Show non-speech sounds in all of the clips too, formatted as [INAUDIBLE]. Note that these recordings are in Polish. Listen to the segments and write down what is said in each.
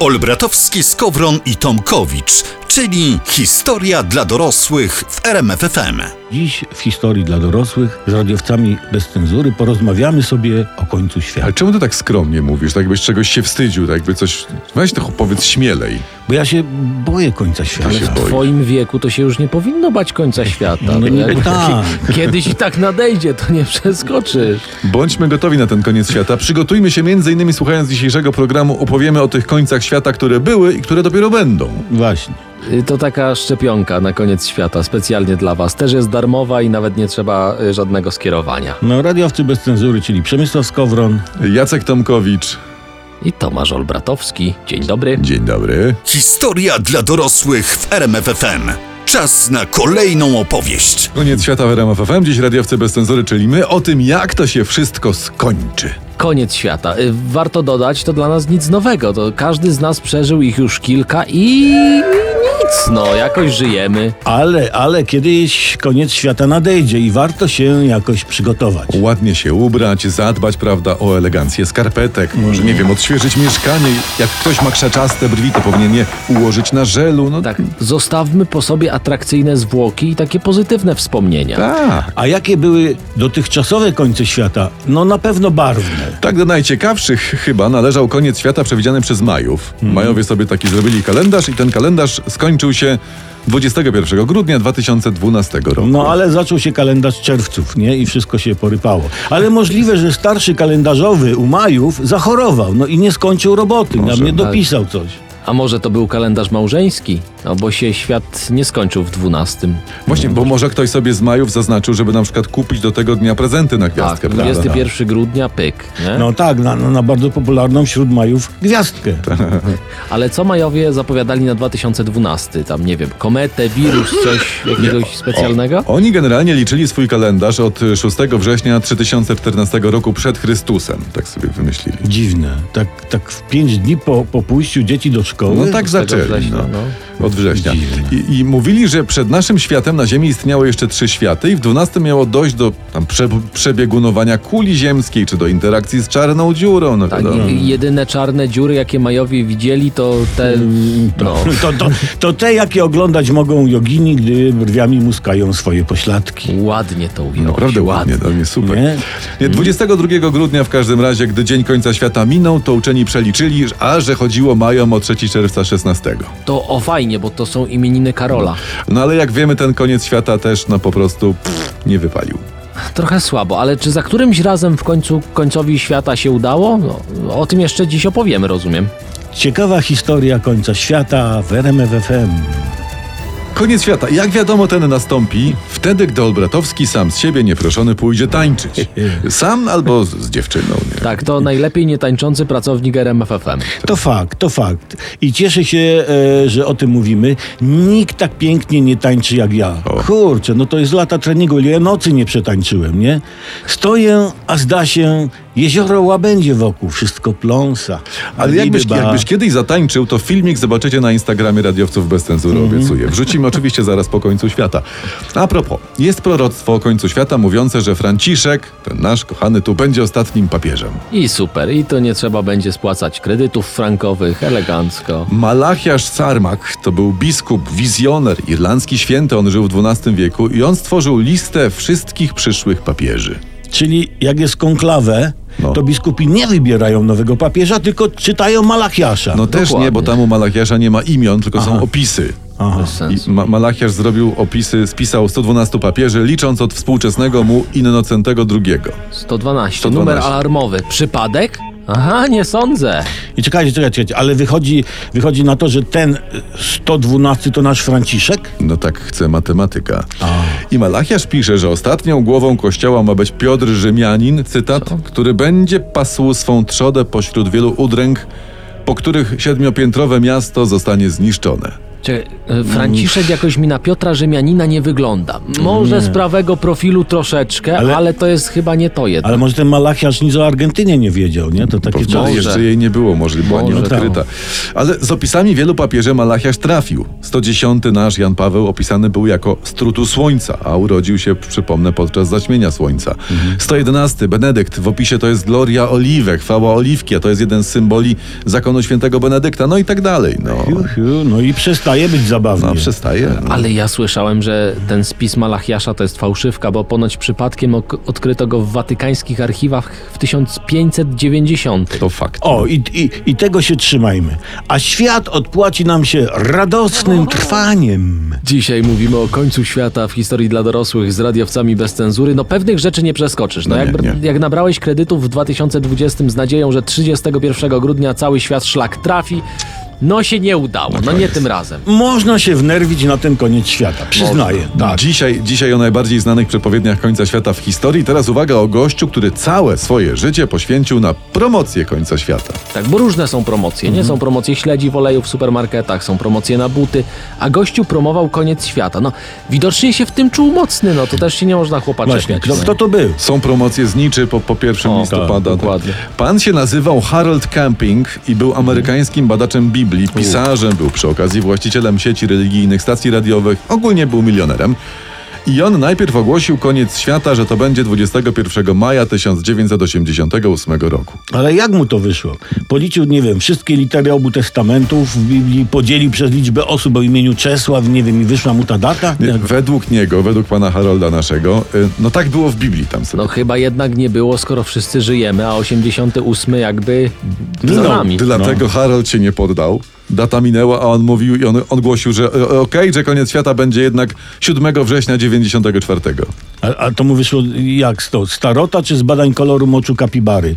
Olbratowski, Skowron i Tomkowicz, czyli historia dla dorosłych w RMFFM. Dziś w historii dla dorosłych z radiowcami bez cenzury porozmawiamy sobie o końcu świata. Ale czemu ty tak skromnie mówisz? Tak jakbyś czegoś się wstydził, tak jakby coś... Weź to powiedz śmielej. Bo ja się boję końca świata. się W twoim wieku to się już nie powinno bać końca świata. No nie jakby tak. Kiedyś i tak nadejdzie, to nie przeskoczysz. Bądźmy gotowi na ten koniec świata. Przygotujmy się między innymi słuchając dzisiejszego programu opowiemy o tych końcach świata, które były i które dopiero będą. Właśnie. Y, To taka szczepionka na koniec świata, specjalnie dla was. Też jest darmowa i nawet nie trzeba y, żadnego skierowania. No, radiowcy bez cenzury, czyli Przemysław Skowron. Jacek Tomkowicz. I Tomasz Olbratowski. Dzień dobry. Dzień dobry. Historia dla dorosłych w RMFFM. Czas na kolejną opowieść. Koniec świata w RMFFM. Dziś radiowcy bez cenzury, czyli my o tym, jak to się wszystko skończy. Koniec świata. Y, Warto dodać, to dla nas nic nowego. To każdy z nas przeżył ich już kilka i nic. No, jakoś żyjemy. Ale, ale kiedyś koniec świata nadejdzie i warto się jakoś przygotować. Ładnie się ubrać, zadbać, prawda, o elegancję skarpetek, może, nie wiem, odświeżyć mieszkanie. Jak ktoś ma krzaczaste brwi, to powinien je ułożyć na żelu. No Tak, zostawmy po sobie atrakcyjne zwłoki i takie pozytywne wspomnienia. tak. A jakie były dotychczasowe końce świata? No na pewno barwne. Tak do najciekawszych chyba należał koniec świata przewidziany przez Majów. Mhm. Majowie sobie taki zrobili kalendarz i ten kalendarz skończył się 21 grudnia 2012 roku. No ale zaczął się kalendarz czerwców, nie? I wszystko się porypało. Ale możliwe, że starszy kalendarzowy u Majów zachorował, no i nie skończył roboty, Może, nam nie tak. dopisał coś. A może to był kalendarz małżeński? No bo się świat nie skończył w 12. Właśnie, bo może ktoś sobie z Majów zaznaczył, żeby na przykład kupić do tego dnia prezenty na Tak, gwiazdkę, prawda? 21 grudnia pyk. Nie? No tak, na, na bardzo popularną wśród Majów gwiazdkę. [LAUGHS] Ale co Majowie zapowiadali na 2012? Tam nie wiem, kometę, wirus, coś [LAUGHS] jakiegoś specjalnego? Oni generalnie liczyli swój kalendarz od 6 września 3014 roku przed Chrystusem. Tak sobie wymyślili. Dziwne. Tak, tak w pięć dni po, po pójściu dzieci do szkoły. No tak zaczęli. września, No. no. Od września. I, I mówili, że przed naszym światem na Ziemi istniały jeszcze trzy światy i w 12 miało dojść do tam prze, przebiegunowania kuli ziemskiej, czy do interakcji z czarną dziurą. No Tak, wiadomo. jedyne czarne dziury, jakie Majowie widzieli, to te... No, [LAUGHS] To, to, to te, jakie oglądać mogą jogini, gdy brwiami muskają swoje pośladki. ładnie to ująłeś. Naprawdę ładnie, to nie super. Nie? Nie, 22 grudnia w każdym razie, gdy dzień końca świata minął, to uczeni przeliczyli, a że chodziło Majom o 3 czerwca 16. To o fajnie, bo to są imieniny Karola. No ale jak wiemy, ten koniec świata też no po prostu pff, nie wypalił. Trochę słabo, ale czy za którymś razem w końcu końcowi świata się udało? No, o tym jeszcze dziś opowiemy, rozumiem. Ciekawa historia końca świata w RMF FM. Koniec świata. Jak wiadomo, ten nastąpi wtedy, gdy Olbratowski sam z siebie nieproszony pójdzie tańczyć. [LAUGHS] Sam albo z, z dziewczyną. Nie? Tak, to najlepiej nietańczący pracownik RMFFM. To fakt, to fakt. I cieszę się, e, że o tym mówimy. Nikt tak pięknie nie tańczy jak ja. O. Kurczę, no to jest lata treningu, ile ja nocy nie przetańczyłem, nie? Stoję, a zda się, jezioro łabędzie wokół, wszystko pląsa. Ale jakbyś, jakbyś kiedyś zatańczył, to filmik zobaczycie na Instagramie Radiowców bez cenzury, obiecuję. Wrzucimy oczywiście zaraz po końcu świata. A propos, jest proroctwo o końcu świata mówiące, że Franciszek, ten nasz kochany tu, będzie ostatnim papieżem. I super, i to nie trzeba będzie spłacać kredytów frankowych, elegancko. Malachiasz Sarmak to był biskup, wizjoner, irlandzki święty, on żył w XII wieku i on stworzył listę wszystkich przyszłych papieży. Czyli jak jest konklawę, No. to biskupi nie wybierają nowego papieża, tylko czytają Malachiasza. No też Dokładnie. nie, bo tam u Malachiasza nie ma imion, tylko są opisy. Aha. Bez sensu. I Ma Malachiasz zrobił opisy, spisał 112 papieży, licząc od współczesnego mu Innocentego II. 112, 112. numer alarmowy. Przypadek? Aha, nie sądzę. I czekajcie, czekajcie, czekajcie, ale wychodzi, wychodzi na to, że ten y, 112 to nasz Franciszek? No tak chce matematyka. I Malachiasz pisze, że ostatnią głową kościoła ma być Piotr Rzymianin, cytat, który będzie pasł swą trzodę pośród wielu udręk po których siedmiopiętrowe miasto zostanie zniszczone. Czekaj, Franciszek jakoś mi na Piotra Rzymianina nie wygląda. Może z prawego profilu troszeczkę, ale, Ale- to jest chyba nie to jednak. Ale może ten Malachiarz nic o Argentynie nie wiedział, nie? To takie wtedy Może. jeszcze jej nie było, może była Może nieodkryta. Ale z opisami wielu papieży Malachiasz trafił. 110 nasz Jan Paweł opisany był jako strutu słońca, a urodził się, przypomnę, podczas zaćmienia słońca. 111 Benedykt, w opisie to jest gloria oliwek, chwała oliwki, a to jest jeden z symboli zakonu świętego Benedykta, no i tak dalej. No, Hiu, hiu, No i przestaje być zabawnie. no przestaje. No. Ale ja słyszałem, że ten spis Malachiasza to jest fałszywka, bo ponoć przypadkiem ok- odkryto go w watykańskich archiwach w 1590. To fakt. O, i, i, i tego się trzymajmy. A świat odpłaci nam się radosnym trwaniem. Dzisiaj mówimy o końcu świata w historii dla dorosłych z radiowcami bez cenzury. No pewnych rzeczy nie przeskoczysz. No, No jak, nie, nie. jak nabrałeś kredytów w 2020 z nadzieją, że 31 grudnia cały świat szlak trafi, no się nie udało. No nie tym razem. Można się wnerwić na ten koniec świata, przyznaję. Tak. Dzisiaj, dzisiaj o najbardziej znanych przepowiedniach końca świata w historii. Teraz uwaga o gościu, który całe swoje życie poświęcił na promocję końca świata. Tak, bo różne są promocje. Nie są promocje śledzi w oleju w supermarketach, są promocje na buty, a gościu promował koniec świata. No widocznie się w tym czuł mocny, no to też się nie można chłopa Właśnie, czepiać. no. kto to był? Są promocje zniczy po, po 1 O, listopada. tak, dokładnie. Pan się nazywał Harold Camping i był amerykańskim badaczem Biblii, pisarzem, był przy okazji właścicielem sieci religijnych, stacji radiowych, ogólnie był milionerem. I on najpierw ogłosił koniec świata, że to będzie 21 maja 1988 roku. Ale jak mu to wyszło? Policzył, nie wiem, wszystkie litery obu testamentów w Biblii, podzielił przez liczbę osób o imieniu Czesław, nie wiem, i wyszła mu ta data? Nie, według niego, według pana Harolda naszego, y, no tak było w Biblii tam sobie. No chyba jednak nie było, skoro wszyscy żyjemy, a 88 jakby za No, nami. Dlatego Harold się nie poddał. Data minęła, a on mówił i on, on głosił, że e, okej, że koniec świata będzie jednak 7 września 94. A, a to mu wyszło jak z to? Starota czy z badań koloru moczu kapibary?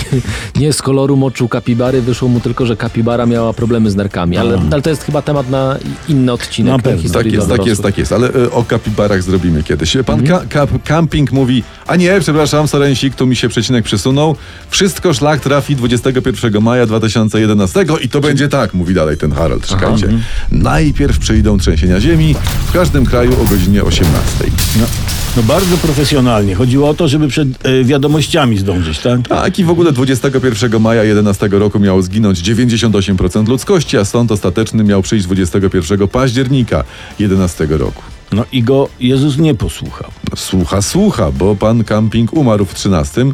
[LAUGHS] Nie z koloru moczu kapibary wyszło mu tylko, że kapibara miała problemy z nerkami, ale, ale to jest chyba temat na inny odcinek. Na pewno. Tak jest, tak jest, tak jest, ale e, o kapibarach zrobimy kiedyś. Pan ka- ka- Camping mówi, a nie, przepraszam, Sorensik, tu mi się przecinek przesunął. Wszystko szlak trafi 21 maja 2011 i to będzie tak, mówi dalej ten Harold, czekajcie. Najpierw przyjdą trzęsienia ziemi w każdym kraju o godzinie 18. No, no bardzo profesjonalnie. Chodziło o to, żeby przed e, wiadomościami zdążyć, tak? Tak, i w ogóle 21 maja 11 roku miało zginąć 98% ludzkości, a sąd ostateczny miał przyjść 21 października 11 roku. No i go Jezus nie posłuchał. Słucha, słucha, bo pan Camping umarł w 13,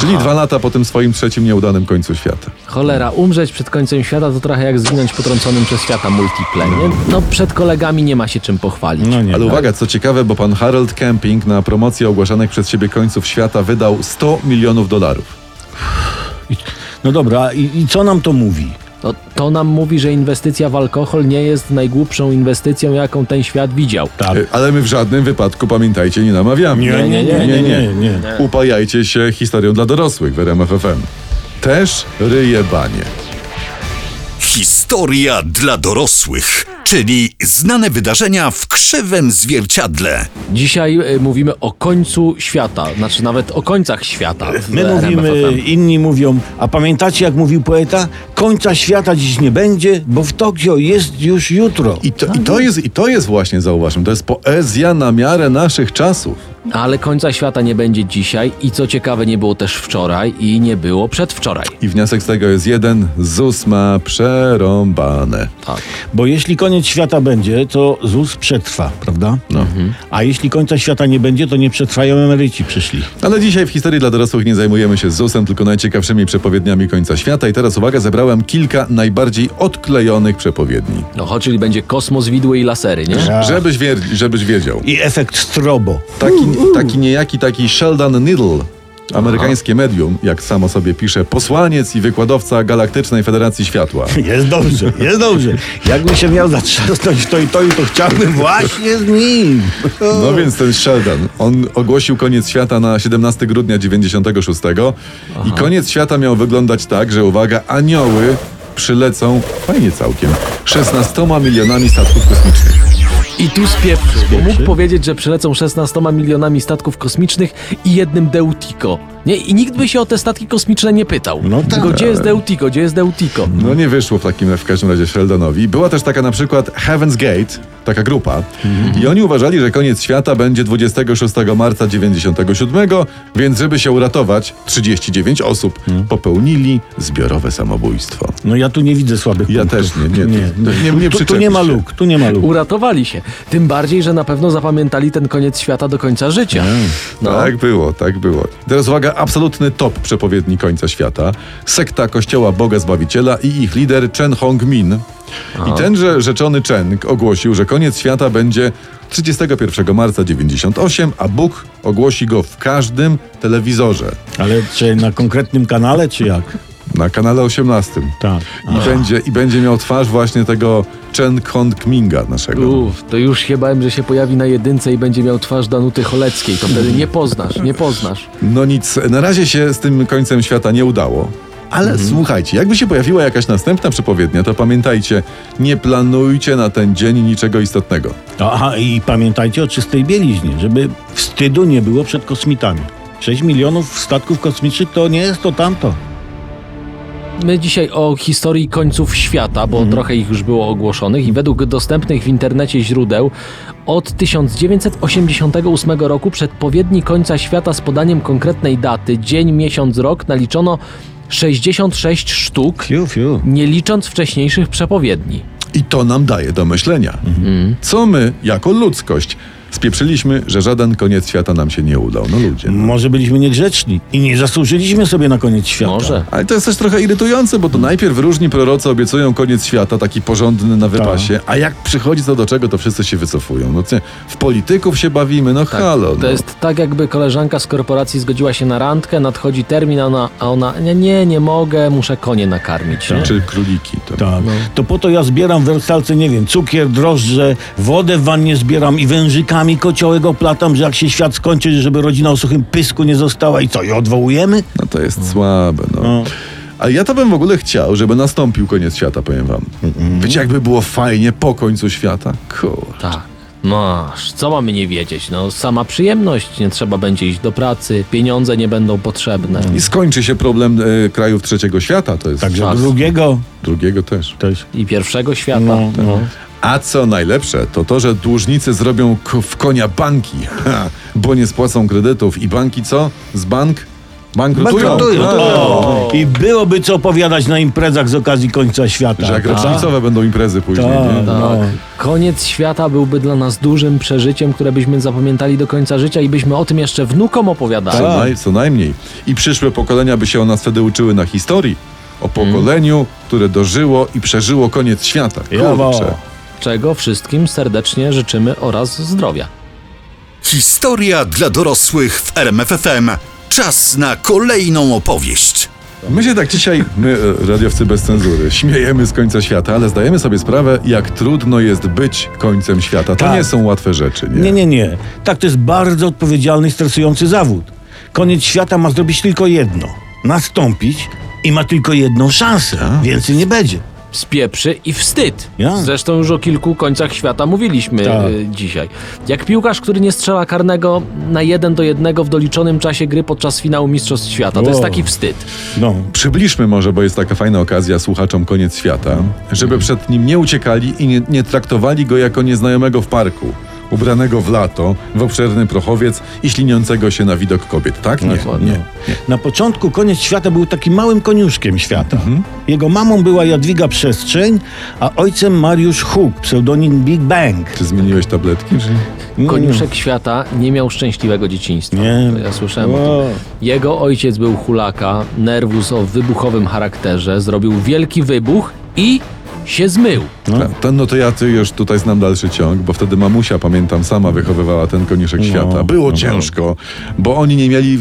czyli dwa lata po tym swoim trzecim nieudanym końcu świata. Cholera, umrzeć przed końcem świata to trochę jak zginąć potrąconym przez świata multiple, nie? No przed kolegami nie ma się czym pochwalić. No nie. Ale uwaga, co ciekawe, bo pan Harold Camping na promocję ogłaszanych przez siebie końców świata wydał 100 milionów dolarów. No dobra, i, i co nam to mówi? No, to nam mówi, że inwestycja w alkohol nie jest najgłupszą inwestycją, jaką ten świat widział. Tak. E, Ale my w żadnym wypadku, pamiętajcie, nie namawiamy. Nie, nie, nie, nie, nie, nie. Upajajcie się historią dla dorosłych w RMF FM. Też ryje banie. Historia dla dorosłych, czyli znane wydarzenia w krzywym zwierciadle. Dzisiaj y, mówimy o końcu świata, znaczy nawet o końcach świata. w My RMF mówimy, FM. inni mówią, a pamiętacie jak mówił poeta? Końca świata dziś nie będzie, bo w Tokio jest już jutro. I to, i, to jest, I to jest właśnie, zauważmy, to jest poezja na miarę naszych czasów. Ale końca świata nie będzie dzisiaj i co ciekawe nie było też wczoraj i nie było przedwczoraj. I wniosek z tego jest jeden, ZUS ma przerąbane. Tak. Bo jeśli koniec świata będzie, to ZUS przetrwa, prawda? No. A jeśli końca świata nie będzie, to nie przetrwają emeryci przyszli. Ale dzisiaj w historii dla dorosłych nie zajmujemy się ZUS-em, tylko najciekawszymi przepowiedniami końca świata. I teraz uwaga, zebrałem kilka najbardziej odklejonych przepowiedni. No choć czyli będzie kosmos, widły i lasery, nie? Tak. Żebyś, wie, żebyś wiedział. I efekt strobo. Taki, taki niejaki taki Sheldon Needle, amerykańskie medium, jak samo sobie pisze, posłaniec i wykładowca Galaktycznej Federacji Światła. [LAUGHS] Jest dobrze, jest dobrze. Jakbym się miał zatrzasnąć w to i to, i to chciałbym właśnie z nim. No więc ten Sheldon, on ogłosił koniec świata na 17 grudnia 96 i koniec świata miał wyglądać tak, że uwaga, anioły przylecą, fajnie całkiem, 16 milionami statków kosmicznych. I tu spieprzy, bo mógł powiedzieć, że przylecą 16 milionami statków kosmicznych i jednym Deutico. Nie? I nikt by się o te statki kosmiczne nie pytał. No tak. Tylko gdzie jest Deutico, gdzie jest Deutico? No nie wyszło w takim w każdym razie Sheldonowi. Była też taka na przykład Heaven's Gate, taka grupa. I oni uważali, że koniec świata będzie 26 marca 97, więc żeby się uratować, 39 osób popełnili zbiorowe samobójstwo. No ja tu nie widzę słabych Ja punktów. też nie, nie, nie, nie, nie tu, tu przyczepisz nie ma się. luk, tu nie ma luk. Uratowali się. Tym bardziej, że na pewno zapamiętali ten koniec świata do końca życia. No. Tak było, tak było. Teraz uwaga, absolutny top przepowiedni końca świata. Sekta Kościoła Boga Zbawiciela i ich lider Chen Hongmin. I tenże rzeczony Chen ogłosił, że koniec świata będzie 31 marca 98, a Bóg ogłosi go w każdym telewizorze. Ale czy na konkretnym kanale, czy jak? Na kanale 18. Tak. I, będzie, I będzie miał twarz właśnie tego Chen Hongminga naszego. Uff, to już się bałem, że się pojawi na jedynce i będzie miał twarz Danuty Choleckiej. To wtedy nie poznasz, nie poznasz. No nic, na razie się z tym końcem świata nie udało. Ale słuchajcie, jakby się pojawiła jakaś następna przepowiednia, to pamiętajcie, nie planujcie na ten dzień niczego istotnego. Aha, i pamiętajcie o czystej bieliźnie, żeby wstydu nie było przed kosmitami. 6 milionów statków kosmicznych to nie jest to tamto. My dzisiaj o historii końców świata, bo trochę ich już było ogłoszonych i według dostępnych w internecie źródeł od 1988 roku przedpowiedni końca świata z podaniem konkretnej daty, dzień, miesiąc, rok naliczono 66 sztuk, Fiu, fiu. nie licząc wcześniejszych przepowiedni. I to nam daje do myślenia. Co my, jako ludzkość, spieprzyliśmy, że żaden koniec świata nam się nie udał. No ludzie. No. Może byliśmy niegrzeczni i nie zasłużyliśmy sobie na koniec świata. Może. Ale to jest też trochę irytujące, bo to najpierw różni prorocy obiecują koniec świata, taki porządny na wypasie, a jak przychodzi to do czego, to wszyscy się wycofują. No, w polityków się bawimy, no halo. To no. jest tak, jakby koleżanka z korporacji zgodziła się na randkę, nadchodzi termin, a ona, a ona nie, nie, nie mogę, muszę konie nakarmić. Nie? Czy króliki. To. Tak. No. To po to ja zbieram w wersalce, nie wiem, cukier, drożdże, wodę w wannie zbieram i wężykami kociołek oplatam, że jak się świat skończy, żeby rodzina o suchym pysku nie została i co, i odwołujemy? No to jest słabe, no. No. Ale ja to bym w ogóle chciał, żeby nastąpił koniec świata, powiem wam. Wiecie, jakby było fajnie po końcu świata? Kur... Tak. Masz, co mamy nie wiedzieć? No, sama przyjemność, nie trzeba będzie iść do pracy, pieniądze nie będą potrzebne. I skończy się problem e, krajów trzeciego świata, to jest Także Czas. drugiego drugiego też. też. I pierwszego świata. No, no. A co najlepsze, to to, że dłużnicy zrobią k- w konia banki, ha, bo nie spłacą kredytów i banki co? Z bank? Bankrutują. Bankrutują. A, O. I byłoby co opowiadać na imprezach z okazji końca świata. Że jak Tak. rocznicowe będą imprezy później, Tak. nie? Tak. No. Koniec świata byłby dla nas dużym przeżyciem, które byśmy zapamiętali do końca życia i byśmy o tym jeszcze wnukom opowiadali. Co, Tak. naj, co najmniej. I przyszłe pokolenia by się o nas wtedy uczyły na historii. O pokoleniu, które dożyło i przeżyło koniec świata. Jawo. Kurczę. Czego wszystkim serdecznie życzymy oraz zdrowia. Historia dla dorosłych w RMFFM. Czas na kolejną opowieść. My się tak dzisiaj, my e, radiowcy bez cenzury, śmiejemy z końca świata, ale zdajemy sobie sprawę, jak trudno jest być końcem świata. To Tak. nie są łatwe rzeczy, nie? Nie, nie, nie. Tak, to jest bardzo odpowiedzialny i stresujący zawód. Koniec świata ma zrobić tylko jedno. Nastąpić i ma tylko jedną szansę. Więcej nie będzie. Spieprzy i wstyd. Ja. Zresztą już o kilku końcach świata mówiliśmy Tak. y, dzisiaj. Jak piłkarz, który nie strzela karnego na jeden do jednego w doliczonym czasie gry podczas finału Mistrzostw Świata. To jest taki wstyd. No. Przybliżmy może, bo jest taka fajna okazja słuchaczom koniec świata, żeby przed nim nie uciekali i nie, nie traktowali go jako nieznajomego w parku, ubranego w lato, w obszerny prochowiec i śliniącego się na widok kobiet. Tak? Nie, Dokładnie. nie. Na początku koniec świata był takim małym koniuszkiem świata. Jego mamą była Jadwiga Przestrzeń, a ojcem Mariusz Huk, pseudonim Big Bang. Czy zmieniłeś tabletki? Koniuszek świata nie miał szczęśliwego dzieciństwa. Nie. To Ja słyszałem o tym. O. Jego ojciec był hulaka, nerwus o wybuchowym charakterze, zrobił wielki wybuch i się zmył. Ta, ta, no to ja ty już tutaj znam dalszy ciąg, bo wtedy mamusia, pamiętam, sama wychowywała ten koniuszek świata. Było no. ciężko, bo oni nie mieli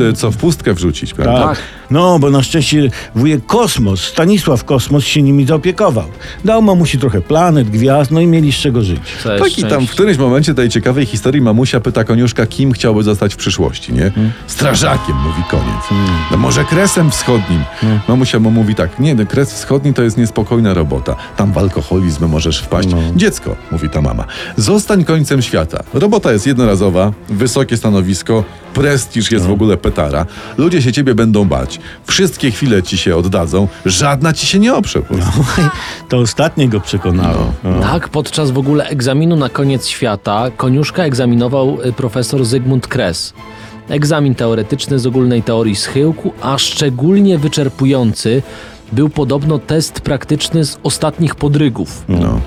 y, co w pustkę wrzucić, prawda? Tak. No, bo na szczęście wujek Kosmos, Stanisław Kosmos się nimi zaopiekował. Dał mamusi trochę planet, gwiazd, no i mieli z czego żyć. Całe Tak i tam w którymś momencie tej ciekawej historii mamusia pyta koniuszka, kim chciałby zostać w przyszłości, nie? Strażakiem, mówi koniec. No może kresem wschodnim. Mamusia mu mówi tak, nie, no kres wschodni to jest niespokojna robota. Tam w alkoholu alkoholizm możesz wpaść. No. Dziecko, mówi ta mama, zostań końcem świata. Robota jest jednorazowa, wysokie stanowisko, prestiż jest w ogóle petara. Ludzie się ciebie będą bać. Wszystkie chwile ci się oddadzą, żadna ci się nie oprze. po prostu. To ostatnie go przekonało. No. Tak, podczas w ogóle egzaminu na koniec świata koniuszka egzaminował y, profesor Zygmunt Kres. Egzamin teoretyczny z ogólnej teorii schyłku, a szczególnie wyczerpujący był podobno test praktyczny z ostatnich podrygów. No.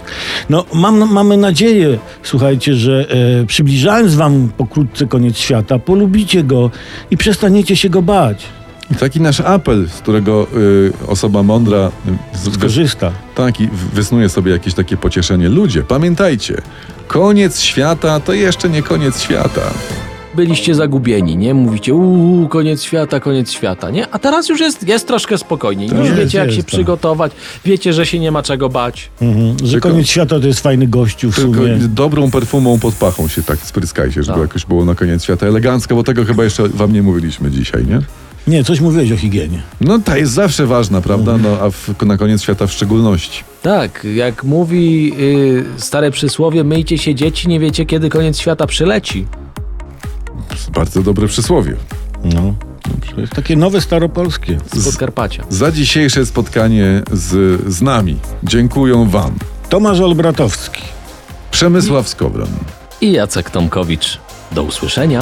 No, mam, mamy nadzieję, słuchajcie, że e, przybliżając wam pokrótce koniec świata, polubicie go i przestaniecie się go bać. I taki nasz apel, z którego y, osoba mądra y, z, wys, Korzysta. tak, i wysnuje sobie jakieś takie pocieszenie. Ludzie, pamiętajcie, koniec świata to jeszcze nie koniec świata. Byliście zagubieni, nie? Mówicie, uuu, koniec świata, koniec świata, nie? A teraz już jest, jest troszkę spokojniej. Już jest, wiecie, jak jest, się tak. przygotować, wiecie, że się nie ma czego bać. Mhm. Że Tylko- koniec świata to jest fajny gościu w Tylko sumie. dobrą perfumą pod pachą się tak spryskajcie, żeby Tak. jakoś było na koniec świata elegancko, bo tego chyba jeszcze wam nie mówiliśmy dzisiaj, nie? Nie, coś mówiłeś o higienie. No ta jest zawsze ważna, prawda? No a w, na koniec świata w szczególności. Tak, jak mówi y, stare przysłowie, myjcie się dzieci, nie wiecie, kiedy koniec świata przyleci. Bardzo dobre przysłowie. No. To jest takie nowe staropolskie. Z Podkarpacia. Za dzisiejsze spotkanie z, z nami dziękuję wam. Tomasz Olbratowski. Przemysław Skowron. I Jacek Tomkowicz. Do usłyszenia.